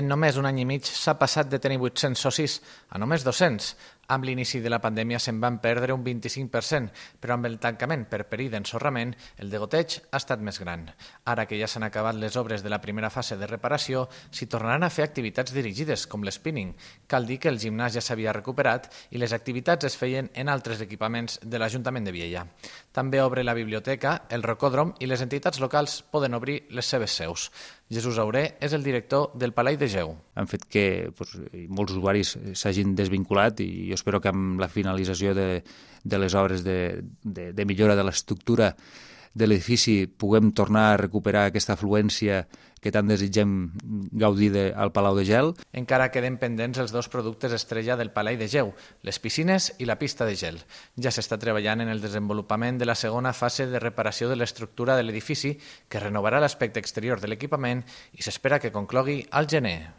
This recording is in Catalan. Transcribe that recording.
En només un any i mig s'ha passat de tenir 800 socis a només 200. Amb l'inici de la pandèmia se'n van perdre un 25%, però amb el tancament per perill d'ensorrament, el degoteig ha estat més gran. Ara que ja s'han acabat les obres de la primera fase de reparació, s'hi tornaran a fer activitats dirigides, com l'spinning. Cal dir que el gimnàs ja s'havia recuperat i les activitats es feien en altres equipaments de l'Ajuntament de Viella. També obre la biblioteca, el rocòdrom i les entitats locals poden obrir les seves seus. Jesús Auré és el director del Palai de Geu. Han fet que doncs, molts usuaris s'hagin desvinculat i jo espero que amb la finalització de, de les obres de, de, de millora de l'estructura de l'edifici puguem tornar a recuperar aquesta afluència que tant desitgem gaudir de, al Palau de Gel. Encara queden pendents els dos productes estrella del Palau de Geu, les piscines i la pista de gel. Ja s'està treballant en el desenvolupament de la segona fase de reparació de l'estructura de l'edifici, que renovarà l'aspecte exterior de l'equipament i s'espera que conclogui al gener.